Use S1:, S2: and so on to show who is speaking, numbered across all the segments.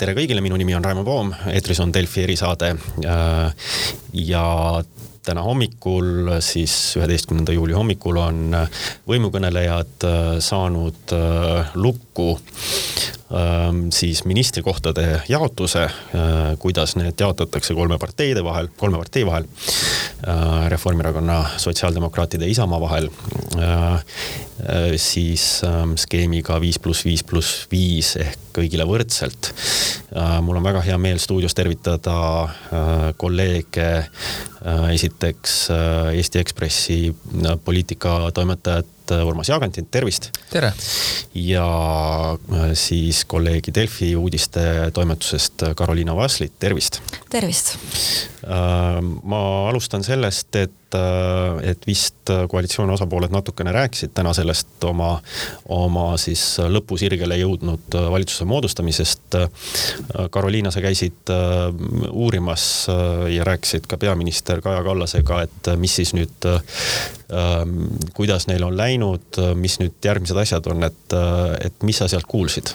S1: tere kõigile, minu nimi on Raimo Poom, eetris on Delfi erisaade. ja täna hommikul, siis üheteistkümnenda juuli hommikul on võimukõnelejad saanud lukku siis ministrikohtade jaotuse, kuidas need jaotatakse kolme parteide vahel, kolme partei vahel. Reformierakonna, Sotsiaaldemokraatide ja Isamaa vahel Äh, siis ähm, skeemiga viis pluss viis pluss viis ehk kõigile võrdselt. Äh, mul on väga hea meel stuudios tervitada äh, kolleege, esiteks Eesti Ekspressi poliitikatoimetajat Urmas Jaagantit, tervist.
S2: tere.
S1: ja siis kolleegi Delfi uudistetoimetusest Karoliina Vaslit, tervist.
S3: tervist.
S1: Ma alustan sellest, et et, et vist koalitsiooni osapooled natukene rääkisid täna sellest oma, oma siis lõpusirgele jõudnud valitsuse moodustamisest. Karoliina, sa käisid äh, uurimas äh, ja rääkisid ka peaminister Kaja Kallasega, et mis siis nüüd, ähm, kuidas neil on läinud, mis nüüd järgmised asjad on, et, et mis sa sealt kuulsid?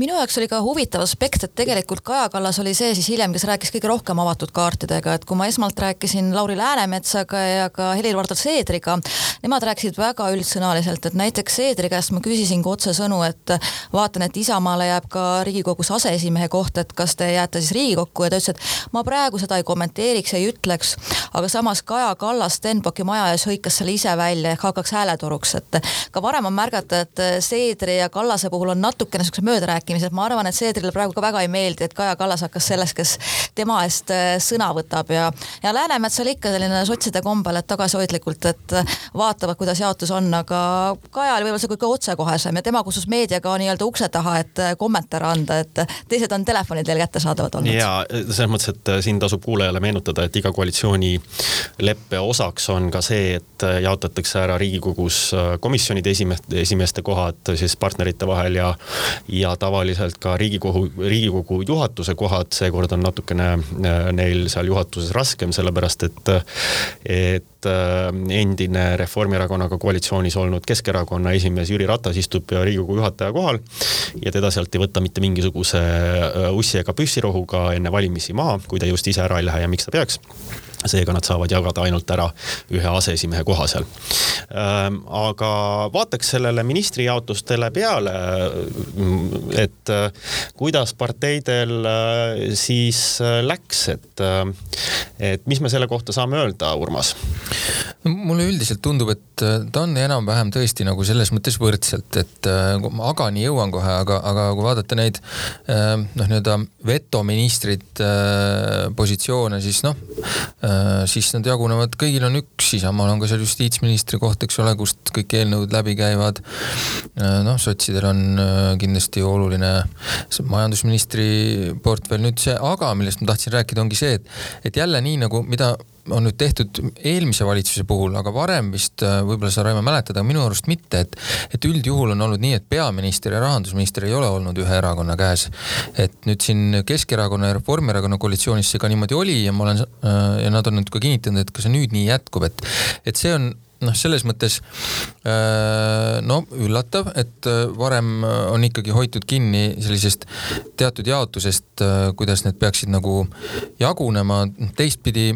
S3: Minu jaoks oli ka huvitav aspekt, et tegelikult Kaja Kallas oli see siis hiljem, kes rääkis kõige rohkem avatud kaartidega, et kui ma esmalt rääkisin Lauri Läänemetsaga ja ka Helir-Valdor Seedriga, nemad rääkisid väga üldsõnaliselt, et näiteks Seedri käest ma küsisingi otsesõnu, et vaatan, et Isamaale jääb ka Riigikogus aseesimehe koht, et kas te jääte siis Riigikokku ja ta ütles, et ma praegu seda ei kommenteeriks, ei ütleks, aga samas Kaja Kallas Stenbocki maja ees hõikas selle ise välja ehk hakkaks hääletoruks, et ka varem on märgata, et Seedri ja Kallase puhul on natukene siukse möödarääkimise rääkimised, ma arvan, et Seedrile praegu ka väga ei meeldi, et Kaja Kallas hakkas selles, kes tema eest äh, sõna võtab ja, ja Läänemets oli ikka selline sotside kombel, et tagasihoidlikult, et äh, vaatavad, kuidas jaotus on, aga Kaja oli võib-olla see kõige otsekohesem ja tema kutsus meediaga nii-öelda ukse taha, et äh, kommentaare anda, et teised on telefonid veel kättesaadavad olnud.
S1: ja selles mõttes, et siin tasub kuulajale meenutada, et iga koalitsioonileppe osaks on ka see, et jaotatakse ära Riigikogus komisjonide esimeeste, esimeeste kohad siis partnerite vahel ja, ja tavaliselt tavaliselt ka Riigikogu, Riigikogu juhatuse kohad, seekord on natukene äh, neil seal juhatuses raskem, sellepärast et, et äh, endine Reformierakonnaga koalitsioonis olnud Keskerakonna esimees Jüri Ratas istub Riigikogu juhataja kohal ja teda sealt ei võta mitte mingisuguse äh, ussi ega püssirohuga enne valimisi maha, kui ta just ise ära ei lähe ja miks ta peaks seega nad saavad jagada ainult ära ühe aseesimehe koha seal. Ähm, aga vaataks sellele ministri jaotustele peale, et äh, kuidas parteidel äh, siis äh, läks, et, et mis me selle kohta saame öelda, Urmas?
S2: mulle üldiselt tundub, et ta on enam-vähem tõesti nagu selles mõttes võrdselt, et ma agani jõuan kohe, aga, aga kui vaadata neid noh, nii-öelda vetoministrid positsioone, siis noh Äh, siis nad jagunevad, kõigil on üks, Isamaal on ka seal justiitsministri koht, eks ole, kust kõik eelnõud läbi käivad. Äh, noh, sotsidel on äh, kindlasti oluline majandusministri portfell, nüüd see aga, millest ma tahtsin rääkida, ongi see, et, et jälle nii nagu, mida on nüüd tehtud eelmise valitsuse puhul, aga varem vist äh, võib-olla sa, Raimo, mäletad, aga minu arust mitte, et, et üldjuhul on olnud nii, et peaminister ja rahandusminister ei ole olnud ühe erakonna käes. et nüüd siin Keskerakonna ja Reformierakonna koalitsioonis see ka niimoodi oli ja ma olen äh, ja nad on nüüd ka kinnitanud, et ka see nüüd nii jätkub, et, et see on noh, selles mõttes äh, no üllatav, et varem on ikkagi hoitud kinni sellisest teatud jaotusest, kuidas need peaksid nagu jagunema, teistpidi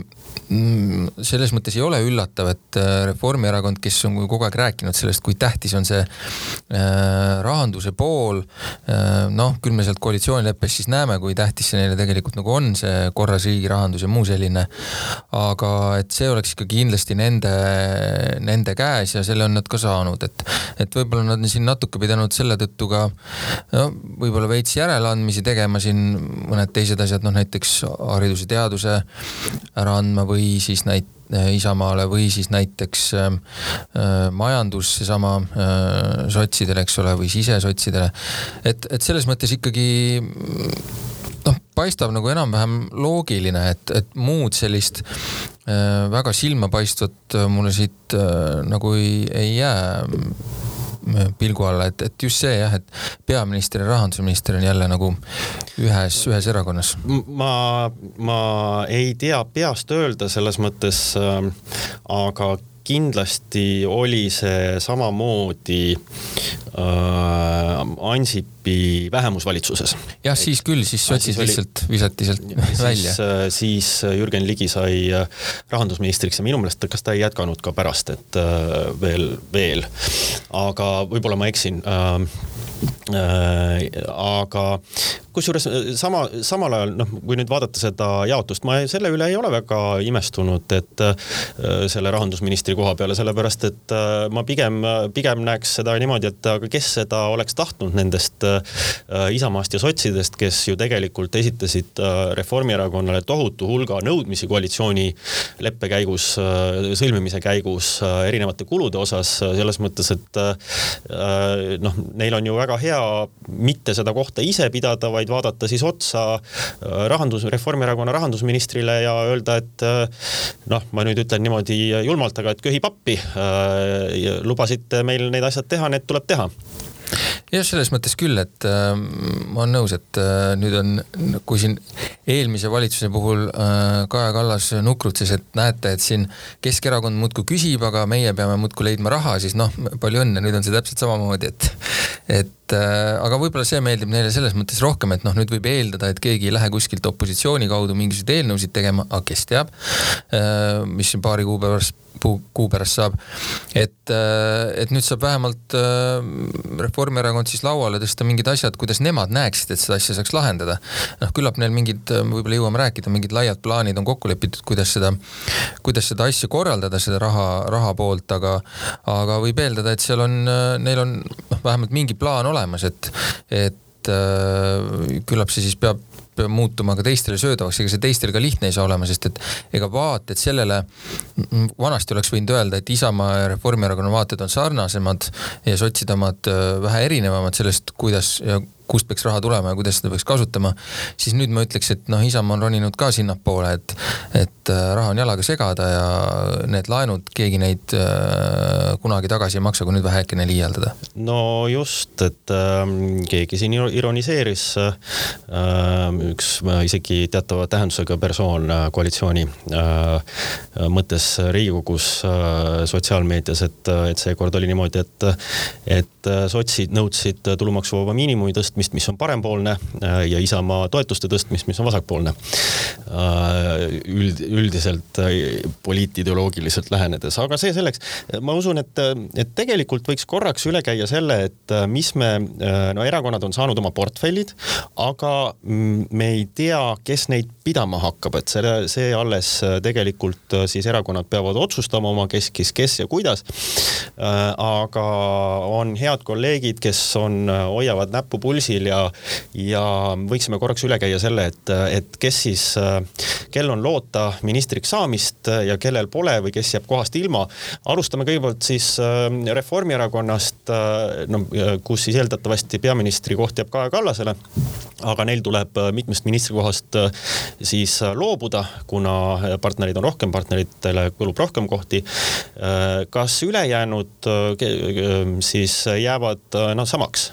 S2: Mm, selles mõttes ei ole üllatav, et äh, Reformierakond, kes on kogu aeg rääkinud sellest, kui tähtis on see äh, rahanduse pool, äh, noh, küll me sealt koalitsioonileppest siis näeme, kui tähtis see neile tegelikult nagu on, see korras riigi rahandus ja muu selline. aga et see oleks ikka kindlasti nende, nende käes ja selle on nad ka saanud, et, et võib-olla nad on siin natuke pidanud selle tõttu ka no võib-olla veits järeleandmisi tegema siin mõned teised asjad, noh näiteks hariduse, teaduse ära andma või siis näit-, Isamaale või siis näiteks äh, äh, majandus, seesama äh, sotsidele, eks ole, või sisesotsidele. et, et selles mõttes ikkagi noh, paistab nagu enam-vähem loogiline, et, et muud sellist väga silmapaistvat mulle siit äh, nagu ei, ei jää pilgu alla, et, et just see jah, et peaminister ja rahandusminister on jälle nagu ühes, ühes erakonnas.
S1: ma, ma ei tea peast öelda selles mõttes äh,, aga kindlasti oli see samamoodi äh, Ansipi vähemusvalitsuses.
S2: jah, siis küll, siis sotsid lihtsalt visati sealt välja.
S1: Äh, siis Jürgen Ligi sai äh, rahandusministriks ja minu meelest, kas ta ei jätkanud ka pärast, et äh, veel, veel. aga võib-olla ma eksin äh, Äh, aga kusjuures äh, sama, samal ajal noh, kui nüüd vaadata seda jaotust, ma selle üle ei ole väga imestunud, et äh, selle rahandusministri koha peale, sellepärast et ma pigem, pigem näeks seda niimoodi, et aga kes seda oleks tahtnud nendest Isamaast ja sotsidest, kes ju tegelikult esitasid Reformierakonnale tohutu hulga nõudmisi koalitsioonileppe käigus, sõlmimise käigus erinevate kulude osas, selles mõttes, et noh, neil on ju väga hea mitte seda kohta ise pidada, vaid vaadata siis otsa äh, rahandus, Reformierakonna rahandusministrile ja öelda, et äh, noh, ma nüüd ütlen niimoodi julmalt, aga et köhi pappi. Äh, lubasite meil need asjad teha, need tuleb teha
S2: jah, selles mõttes küll, et äh, ma olen nõus, et äh, nüüd on, kui siin eelmise valitsuse puhul äh, Kaja Kallas nukrutses, et näete, et siin Keskerakond muudkui küsib, aga meie peame muudkui leidma raha, siis noh, palju õnne, nüüd on see täpselt samamoodi, et, et äh, aga võib-olla see meeldib neile selles mõttes rohkem, et noh, nüüd võib eeldada, et keegi ei lähe kuskilt opositsiooni kaudu mingisuguseid eelnõusid tegema, aga kes teab äh,, mis siin paari kuu pärast kuu pärast saab. et, äh, et nüüd saab vähemalt äh, Reformierakond siis lauale tõsta mingid asjad, kuidas nemad näeksid, et seda asja saaks lahendada. noh, küllap neil mingid, võib-olla jõuame rääkida, mingid laiad plaanid on kokku lepitud, kuidas seda, kuidas seda asja korraldada, seda raha, raha poolt, aga, aga võib eeldada, et seal on, neil on noh, vähemalt mingi plaan olemas, et, et küllap see siis peab muutuma ka teistele söödavaks, ega see teistele ka lihtne ei saa olema, sest et ega vaated sellele, vanasti oleks võinud öelda, et Isamaa ja Reformierakonna vaated on sarnasemad ja sotside omad äh, vähe erinevamad sellest, kuidas ja kust peaks raha tulema ja kuidas seda peaks kasutama, siis nüüd ma ütleks, et noh, Isamaa on roninud ka sinnapoole, et, et äh, raha on jalaga segada ja need laenud, keegi neid äh, kunagi tagasi ei maksa, kui nüüd vähekene liialdada.
S1: no just, et äh, keegi siin ironiseeris äh,, üks äh, isegi teatava tähendusega persoon koalitsiooni äh, mõttes Riigikogus sotsiaalmeedias, et, et seekord oli niimoodi, et, et sotsid nõudsid tulumaksuvaba miinimumi tõstmist tõstmist, mis on parempoolne äh, ja Isamaa toetuste tõstmist, mis on vasakpoolne. Äh, üld, üldiselt äh, poliitideoloogiliselt lähenedes, aga see selleks. ma usun, et, et tegelikult võiks korraks üle käia selle, et mis me, no erakonnad on saanud oma portfellid, aga me ei tea, kes neid pidama hakkab, et selle, see alles tegelikult siis erakonnad peavad otsustama oma keskis, kes ja kuidas. aga on head kolleegid, kes on, hoiavad näppu pulsil ja, ja võiksime korraks üle käia selle, et, et kes siis, kel on loota ministriks saamist ja kellel pole või kes jääb kohast ilma. alustame kõigepealt siis äh, Reformierakonnast, äh, no kus siis eeldatavasti peaministri koht jääb Kaja Kallasele. aga neil tuleb äh, mitmest ministrikohast siis loobuda, kuna partnereid on rohkem, partneritele kulub rohkem kohti. kas ülejäänud siis jäävad noh samaks?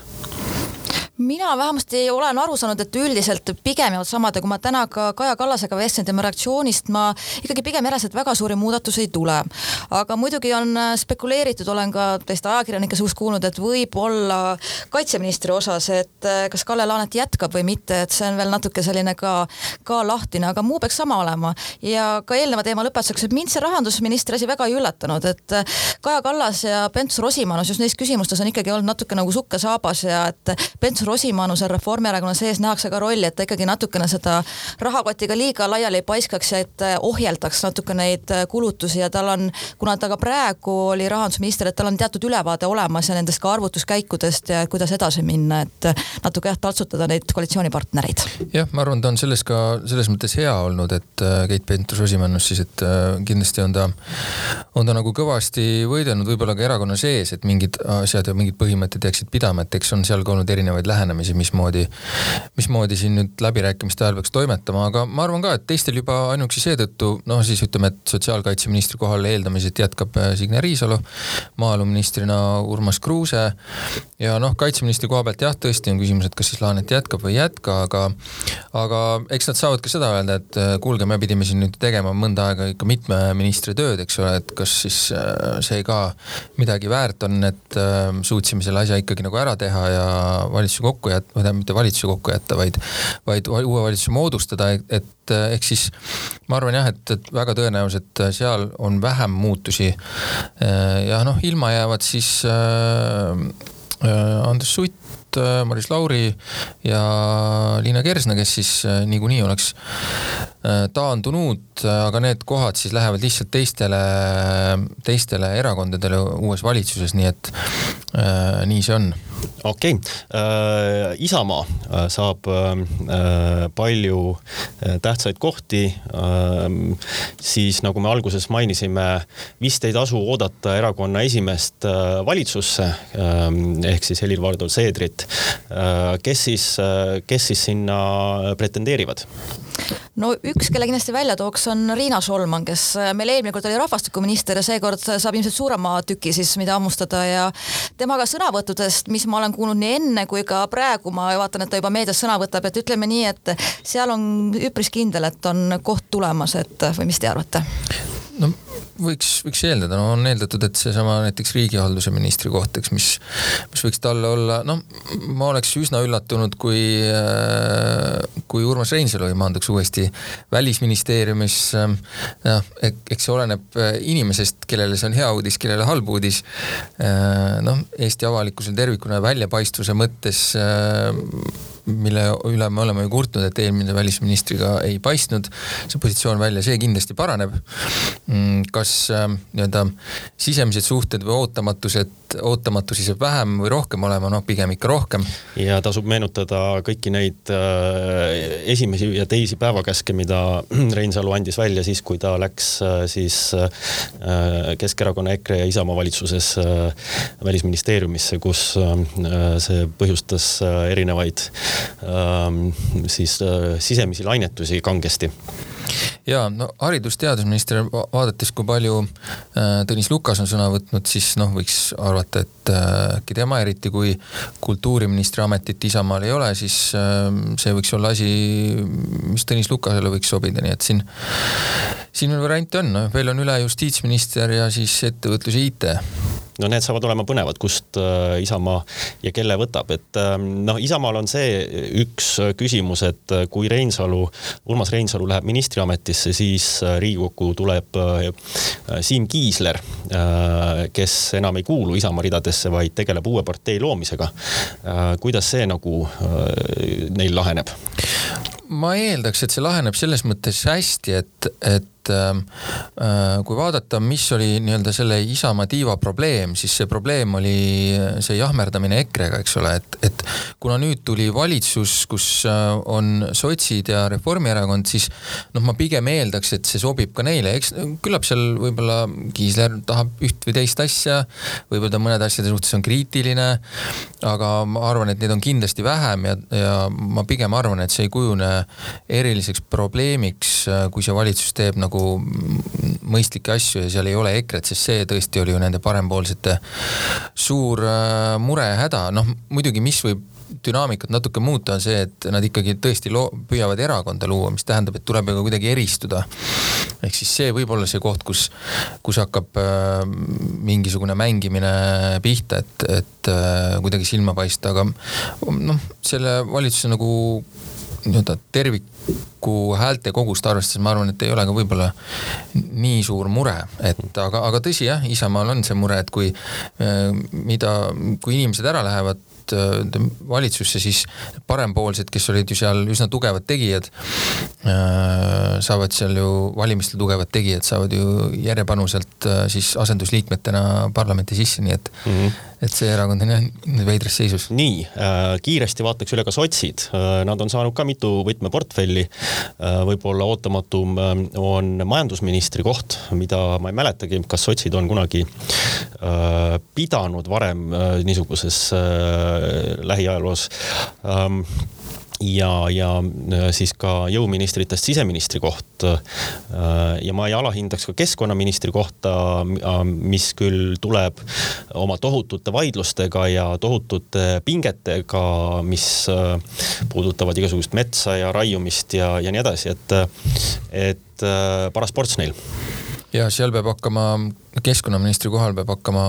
S3: Mina vähemasti olen aru saanud, et üldiselt pigem jäävad samad ja kui ma täna ka Kaja Kallasega vestlen tema reaktsioonist, ma ikkagi pigem järeldsin, et väga suuri muudatusi ei tule. aga muidugi on äh, spekuleeritud, olen ka teiste ajakirjanike suust kuulnud, et võib-olla kaitseministri osas, et äh, kas Kalle Laanet jätkab või mitte, et see on veel natuke selline ka, ka lahtine, aga muu peaks sama olema. ja ka eelneva teema lõpetuseks, et mind see rahandusministri asi väga ei üllatanud, et äh, Kaja Kallas ja Pentus-Rosimannus just neis küsimustes on ikkagi olnud natuke nagu sukk ja saabas ja et Pentus Rosimannusel Reformierakonna sees nähakse ka rolli, et ta ikkagi natukene seda rahakotiga liiga laiali ei paiskaks ja et ohjeldaks natuke neid kulutusi ja tal on, kuna ta ka praegu oli rahandusminister, et tal on teatud ülevaade olemas ja nendest ka arvutuskäikudest ja kuidas edasi minna, et natuke jah, taltsutada neid koalitsioonipartnereid.
S2: jah, ma arvan, ta on selles ka selles mõttes hea olnud, et äh, Keit Pentus-Rosimannus siis, et äh, kindlasti on ta, on ta nagu kõvasti võidelnud võib-olla ka erakonna sees, et mingid asjad ja mingid põhimõtted jääksid pidama, et eks on seal ka olnud erinevaid lähenemisi lähenemisi, mismoodi, mismoodi siin nüüd läbirääkimiste ajal peaks toimetama, aga ma arvan ka, et teistel juba ainuüksi seetõttu, noh siis ütleme, et sotsiaalkaitseministri kohal eeldamiselt jätkab äh, Signe Riisalo, maaeluministrina Urmas Kruuse ja noh, kaitseministri koha pealt jah, tõesti on küsimus, et kas siis Laanet jätkab või ei jätka, aga aga eks nad saavad ka seda öelda, et äh, kuulge, me pidime siin nüüd tegema mõnda aega ikka mitme ministri tööd, eks ole, et kas siis äh, see ka midagi väärt on, et suutsime selle asja ikkagi nagu ära teha ja valitsuse kokku jätta, või tähendab, mitte valitsuse kokku jätta, vaid, vaid uue valitsuse moodustada, et ehk siis ma arvan jah, et, et väga tõenäoliselt seal on vähem muutusi. ja noh, ilma jäävad siis äh, Andres Sutt, Maris Lauri ja Liina Kersna, kes siis niikuinii oleks taandunud, aga need kohad siis lähevad lihtsalt teistele, teistele erakondadele uues valitsuses, nii et äh, nii see on
S1: okei okay. äh,, Isamaa saab äh, palju tähtsaid kohti äh,. siis nagu me alguses mainisime, vist ei tasu oodata erakonna esimeest äh, valitsusse äh, ehk siis Helir-Valdor Seedrit äh, kes siis, äh, kes siis sinna pretendeerivad?
S3: no üks, kelle kindlasti välja tooks, on Riina Solman, kes äh, meil eelmine kord oli rahvastikuminister ja seekord saab ilmselt suurema tüki siis, mida hammustada ja temaga sõnavõttudest, mis ma olen kuulnud nii enne kui ka praegu, ma vaatan, et ta juba meedias sõna võtab, et ütleme nii, et seal on üpris kindel, et on koht tulemas, et või mis te arvate?
S2: no võiks, võiks eeldada, no on eeldatud, et seesama näiteks riigihalduse ministri koht, eks, mis, mis võiks talle olla, noh, ma oleks üsna üllatunud, kui, äh, kui Urmas Reinsalu ei maanduks uuesti välisministeeriumis. noh, eks see oleneb äh, inimesest, kellele see on hea uudis, kellele halb uudis. Äh, noh, Eesti avalikkusel tervikuna väljapaistvuse mõttes mille üle me oleme ju kurtnud, et eelmine välisministriga ei paistnud see positsioon välja, see kindlasti paraneb. Mm, kas äh, nii-öelda sisemised suhted või ootamatused, ootamatusi saab vähem või rohkem olema, noh pigem ikka rohkem.
S1: ja tasub meenutada kõiki neid äh, esimesi ja teisi päevakäske, mida Reinsalu andis välja siis, kui ta läks äh, siis Keskerakonna, EKRE ja Isamaa valitsuses välisministeeriumisse, kus see põhjustas erinevaid siis äh, sisemisi lainetusi kangesti.
S2: Ja no haridus-teadusminister, vaadates, kui palju äh, Tõnis Lukas on sõna võtnud, siis noh, võiks arvata, et äh, äkki tema, eriti kui kultuuriministri ametit Isamaal ei ole, siis see võiks olla asi, mis Tõnis Lukasele võiks sobida, nii et siin, siin variante on, veel on üle justiitsminister ja siis ettevõtlus ja IT
S1: no need saavad olema põnevad, kust äh, Isamaa ja kelle võtab, et ähm, noh, Isamaal on see üks küsimus, et äh, kui Reinsalu, Urmas Reinsalu läheb ministriametisse, siis äh, Riigikokku tuleb Siim Kiisler, kes enam ei kuulu Isamaa ridadesse, vaid tegeleb uue partei loomisega. kuidas see nagu neil laheneb?
S2: ma eeldaks, et see laheneb selles mõttes hästi, et, et ähm, äh, kui vaadata, mis oli nii-öelda selle Isamaa tiiva probleem, siis see probleem oli see jahmerdamine EKRE-ga, eks ole, et, et kuna nüüd tuli valitsus, kus äh, on sotsid ja Reformierakond, siis noh, ma pigem eeldaks, et see sobib ka neile, eks küllap seal võib-olla Kiisler tahab üht või teist asja, võib-olla ta mõnede asjade suhtes on kriitiline, aga ma arvan, et neid on kindlasti vähem ja, ja ma pigem arvan, et see ei kujune eriliseks probleemiks, kui see valitsus teeb nagu mõistlikke asju ja seal ei ole EKRE-t, sest see tõesti oli ju nende parempoolsete suur äh, mure ja häda, noh muidugi, mis võib dünaamikat natuke muuta, on see, et nad ikkagi tõesti loo-, püüavad erakonda luua, mis tähendab, et tuleb ju kuidagi eristuda. ehk siis see võib olla see koht, kus, kus hakkab äh, mingisugune mängimine pihta, et, et äh, kuidagi silma paista, aga noh, selle valitsuse nagu nii-öelda terviku häälte kogust arvestades ma arvan, et ei ole ka võib-olla nii suur mure, et aga, aga tõsi jah, Isamaal on see mure, et kui eh, mida, kui inimesed ära lähevad äh, valitsusse, siis parempoolsed, kes olid ju seal üsna tugevad tegijad, äh, saavad seal ju, valimistel tugevad tegijad saavad ju järjepanuselt äh, siis asendusliikmetena parlamenti sisse, nii et mm, -hmm et see erakond on jah veidras seisus.
S1: nii äh,, kiiresti vaataks üle ka sotsid äh,. Nad on saanud ka mitu võtmeportfelli äh,. võib-olla ootamatum äh, on majandusministri koht, mida ma ei mäletagi, kas sotsid on kunagi pidanud varem niisuguses lähiajaloos ähm, ja, ja äh, siis ka jõuministritest siseministri koht. Äh, ja ma ei alahindaks ka keskkonnaministri kohta, äh, mis küll tuleb oma tohutute vaidlustega ja tohutute pingetega, mis puudutavad igasugust metsa ja raiumist ja, ja nii edasi, et, et paras ports neil
S2: ja seal peab hakkama keskkonnaministri kohal peab hakkama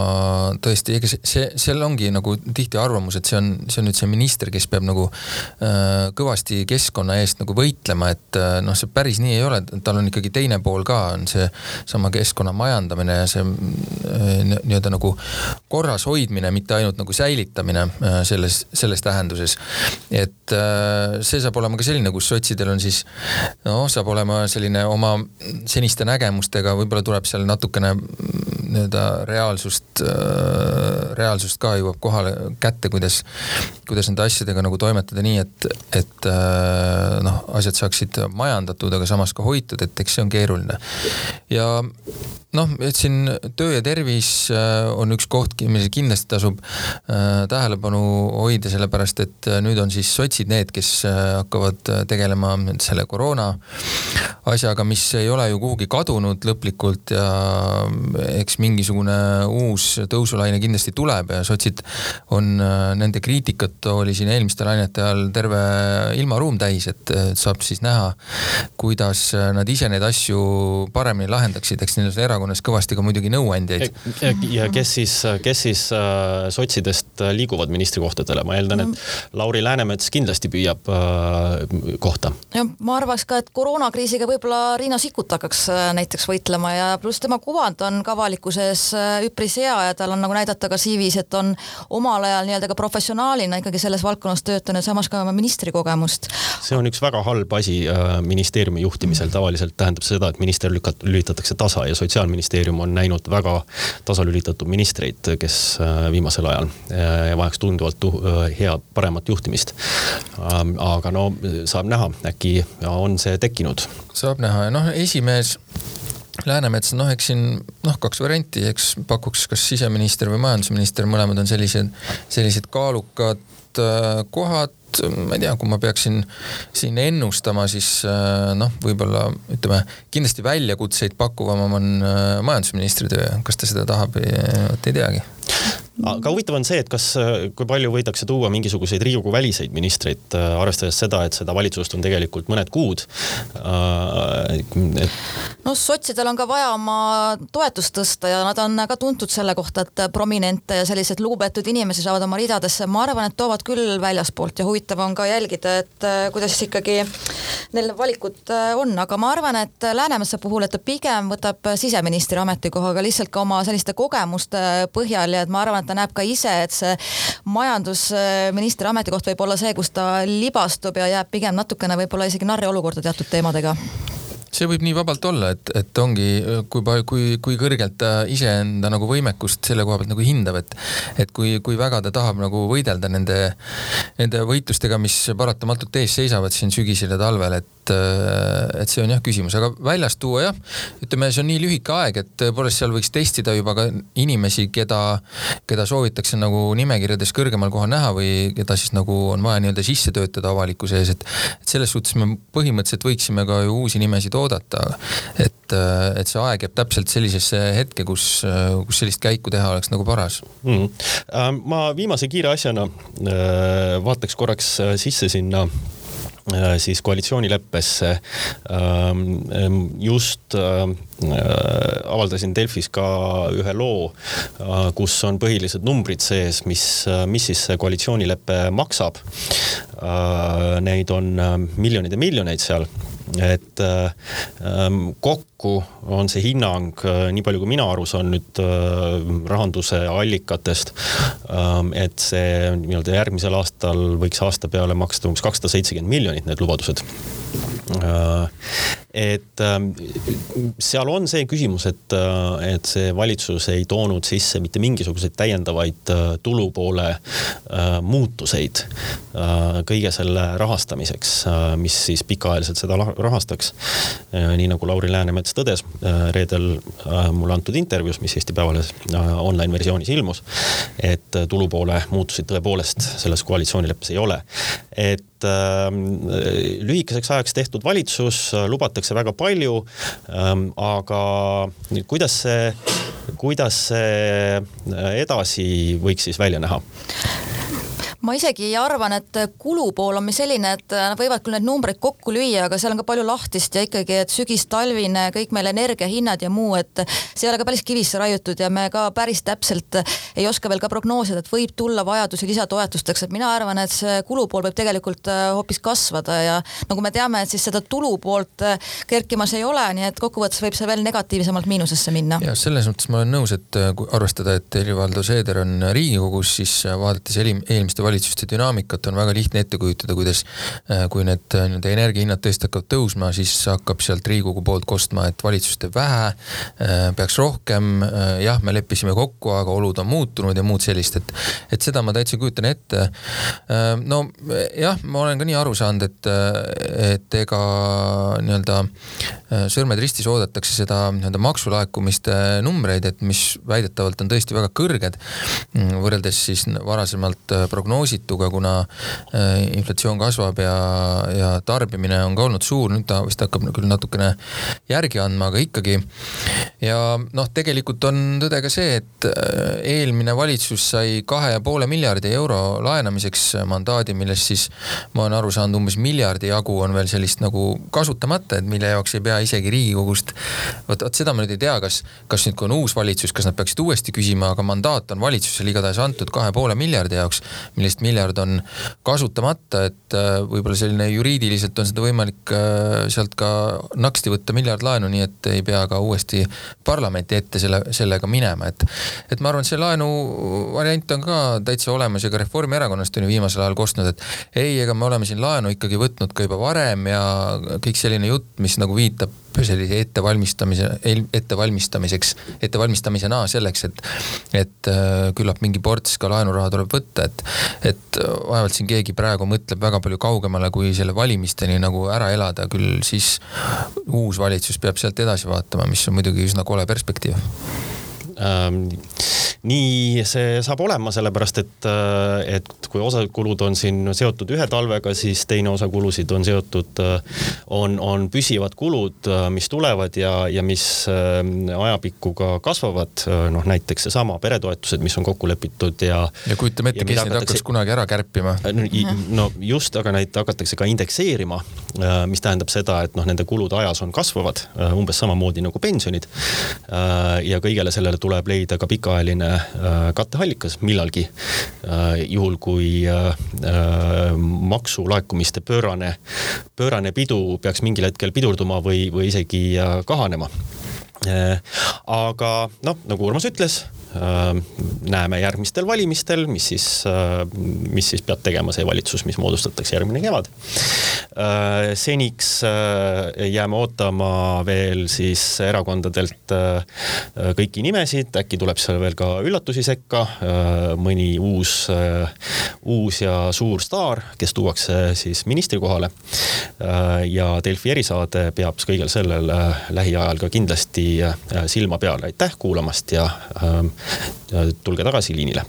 S2: tõesti, ega see, seal ongi nagu tihti arvamus, et see on, see on nüüd see minister, kes peab nagu äh, kõvasti keskkonna eest nagu võitlema, et äh, noh, see päris nii ei ole, tal on ikkagi teine pool ka, on seesama keskkonna majandamine ja see äh, nii-öelda nagu korras hoidmine, mitte ainult nagu säilitamine äh, selles, selles tähenduses. et äh, see saab olema ka selline, kus sotsidel on siis noh, saab olema selline oma seniste nägemustega, võib-olla tuleb seal natukene nii-öelda reaalsust, äh, reaalsust ka jõuab kohale kätte, kuidas, kuidas nende asjadega nagu toimetada nii, et, et äh, noh, asjad saaksid majandatud, aga samas ka hoitud, et eks see on keeruline. ja noh, et siin töö ja tervis äh, on üks koht, millele kindlasti tasub äh, tähelepanu hoida, sellepärast et nüüd on siis sotsid need, kes hakkavad tegelema selle koroona asjaga, mis ei ole ju kuhugi kadunud lõplikult ja eks mingisugune uus tõusulaine kindlasti tuleb ja sotsid on, nende kriitikat oli siin eelmiste lainete ajal terve ilmaruum täis, et saab siis näha, kuidas nad ise neid asju paremini lahendaksid, eks neil on erakond erakonnas kõvasti ka muidugi nõuandjaid.
S1: ja kes siis, kes siis äh, sotsidest liiguvad ministrikohtadele, ma eeldan, et mm. Lauri Läänemets kindlasti püüab äh, kohta.
S3: jah, ma arvaks ka, et koroonakriisiga võib-olla Riina Sikkut hakkaks äh, näiteks võitlema ja pluss tema kuvand on ka avalikkuses äh, üpris hea ja tal on nagu näidata ka CV-s, et on omal ajal nii-öelda ka professionaalina ikkagi selles valdkonnas töötanud, samas ka ministri kogemust.
S1: see on üks väga halb asi äh, ministeeriumi juhtimisel, tavaliselt tähendab seda, et minister lükat-, lülitatakse tasa ja sotsiaalministeerium on näinud väga tasalülitatud ministreid, kes äh, viimasel ajal äh, vajaks tunduvalt head, paremat juhtimist. Ähm, aga no saab näha, äkki on see tekkinud.
S2: saab näha ja noh, esimees Läänemets, noh, eks siin noh, kaks varianti, eks pakuks kas siseminister või majandusminister, mõlemad on sellised, sellised kaalukad kohad. Ma ei tea, kui ma peaksin siin ennustama, siis äh, noh, võib-olla ütleme, kindlasti väljakutseid pakkuvam on äh, majandusministri töö, kas ta seda tahab, vot ei teagi
S1: aga huvitav on see, et kas, kui palju võidakse tuua mingisuguseid Riigikogu väliseid ministreid, äh, arvestades seda, et seda valitsust on tegelikult mõned kuud
S3: äh,. Et... no sotsidel on ka vaja oma toetust tõsta ja nad on ka tuntud selle kohta, et prominente ja selliseid lugupeetud inimesi saavad oma ridadesse, ma arvan, et toovad küll väljaspoolt ja huvitav on ka jälgida, et äh, kuidas ikkagi neil valikud äh, on, aga ma arvan, et Läänemetsa puhul, et ta pigem võtab siseministri ametikohaga lihtsalt ka oma selliste kogemuste põhjal ja et ma arvan, et ta näeb ka ise, et see majandusministri ametikoht võib olla see, kus ta libastub ja jääb pigem natukene võib-olla isegi narri olukorda teatud teemadega
S2: see võib nii vabalt olla, et, et ongi, kui kui, kui kõrgelt ta iseenda nagu võimekust selle koha pealt nagu hindab, et et kui, kui väga ta tahab nagu võidelda nende, nende võitlustega, mis paratamatult ees seisavad siin sügisel ja talvel, et et see on jah küsimus, aga väljast tuua jah, ütleme, see on nii lühike aeg, et tõepoolest seal võiks testida juba ka inimesi, keda, keda soovitakse nagu nimekirjades kõrgemal kohal näha või keda siis nagu on vaja nii-öelda sisse töötada avalikkuse ees, et et selles suhtes me põhimõtteliselt võiksime ka ju uusi nimesid oodata. Et, et see aeg jääb täpselt sellisesse hetke, kus, kus sellist käiku teha oleks nagu paras.
S1: Mm.. ma viimase kiire asjana äh, vaataks korraks äh, sisse sinna Äh, siis koalitsioonileppesse. Ähm, ähm, just äh, avaldasin Delfis ka ühe loo, äh, kus on põhilised numbrid sees, mis, mis siis see koalitsioonilepe maksab. Neid on miljoneid ja miljoneid seal et ähm, kokku on see hinnang, äh, nii palju kui mina aru saan nüüd äh, rahanduse allikatest, ähm, et see nii-öelda järgmisel aastal võiks aasta peale maksta umbes kakssada seitsekümmend miljonit, need lubadused. Äh, et ähm, seal on see küsimus, et, äh, et see valitsus ei toonud sisse mitte mingisuguseid täiendavaid äh, tulupoole äh, muutuseid kõige selle rahastamiseks, mis siis pikaajaliselt seda rahastaks. nii nagu Lauri Läänemets tõdes reedel mulle antud intervjuus, mis Eesti Päevalehes online versioonis ilmus, et tulupoole muutusi tõepoolest selles koalitsioonileppes ei ole. et äh, lühikeseks ajaks tehtud valitsus, lubatakse väga palju ähm,, aga kuidas see, kuidas see edasi võiks siis välja näha?
S3: Ma isegi arvan, et kulupool on meil selline, et nad võivad küll need numbreid kokku lüüa, aga seal on ka palju lahtist ja ikkagi, et sügis-talvine kõik meil energiahinnad ja muu, et see ei ole ka päris kivisse raiutud ja me ka päris täpselt ei oska veel ka prognoosida, et võib tulla vajadusi lisatoetusteks, et mina arvan, et see kulupool võib tegelikult äh, hoopis kasvada ja nagu me teame, et siis seda tulupoolt äh, kerkimas ei ole, nii et kokkuvõttes võib see veel negatiivsemalt miinusesse minna.
S2: ja selles mõttes ma olen nõus, et äh, kui arvestada, et Helir-Valdor Seeder on Riigikogus, siis vaadates eelmiste valitsuste dünaamikat on väga lihtne ette kujutada, kuidas äh, kui need äh, nii-öelda energiahinnad tõesti hakkavad tõusma, siis hakkab sealt Riigikogu poolt kostma, et valitsus teeb vähe, äh, peaks rohkem, jah, me leppisime kokku, aga olud on muutunud ja muud sellist, et et seda ma täitsa kujutan ette. no jah, ma olen ka nii aru saanud, et, et ega nii-öelda sõrmed ristis oodatakse seda nii-öelda maksulaekumiste numbreid, et mis väidetavalt on tõesti väga kõrged mm, võrreldes siis varasemalt prognoosiga prognoosituga, kuna äh, inflatsioon kasvab ja, ja tarbimine on ka olnud suur, nüüd ta vist hakkab küll natukene järgi andma, aga ikkagi. ja noh, tegelikult on tõde ka see, et äh, eelmine valitsus sai kahe ja poole miljardi euro laenamiseks mandaadi, millest siis ma olen aru saanud, umbes miljardi jagu on veel sellist nagu kasutamata, et mille jaoks ei pea isegi Riigikogust. vot, vot seda ma nüüd ei tea, kas, kas nüüd, kui on uus valitsus, kas nad peaksid uuesti küsima, aga mandaat on valitsusele igatahes antud kahe poole miljardi jaoks, millest neliteist miljard on kasutamata, et äh, võib-olla selline juriidiliselt on seda võimalik äh, sealt ka naksti võtta miljard laenu, nii et ei pea ka uuesti parlamenti ette selle, sellega minema, et. et ma arvan, et see laenu variant on ka täitsa olemas ja ka Reformierakonnast on ju viimasel ajal kostnud, et ei, ega me oleme siin laenu ikkagi võtnud ka juba varem ja kõik selline jutt, mis nagu viitab sellise ettevalmistamise, ettevalmistamiseks, ettevalmistamisena selleks, et, et äh, küllap mingi ports ka laenuraha tuleb võtta, et, et vaevalt siin keegi praegu mõtleb väga palju kaugemale kui selle valimisteni nagu ära elada, küll siis uus valitsus peab sealt edasi vaatama, mis on muidugi üsna kole perspektiiv.
S1: Ähm nii see saab olema, sellepärast et, äh, et kui osa kulud on siin seotud ühe talvega, siis teine osa kulusid on seotud, äh, on, on püsivad kulud, äh, mis tulevad ja, ja mis ajapikku ka kasvavad. noh, näiteks seesama peretoetused, mis on kokku lepitud ja.
S2: ja kujutame ette, kes neid hakkaks kunagi ära kärpima.
S1: no just, aga neid hakatakse ka indekseerima, mis tähendab seda, et noh, nende kulud ajas on kasvavad umbes samamoodi nagu pensionid. ja kõigele sellele tuleb leida ka pikaajaline katteallikas millalgi. Äh, juhul, kui äh, maksulaekumiste pöörane, pöörane pidu peaks mingil hetkel pidurduma või, või isegi kahanema. aga noh, nagu Urmas ütles Äh, näeme järgmistel valimistel, mis siis, äh, mis siis peab tegema see valitsus, mis moodustatakse järgmine kevad. Äh, seniks jääme ootama veel siis erakondadelt kõiki nimesid, äkki tuleb seal veel ka üllatusi sekka, mõni uus, uus ja suur staar, kes tuuakse siis ministri kohale. ja Delfi erisaade peab kõigel sellel lähiajal ka kindlasti silma peal, aitäh kuulamast ja tulge tagasi liinile.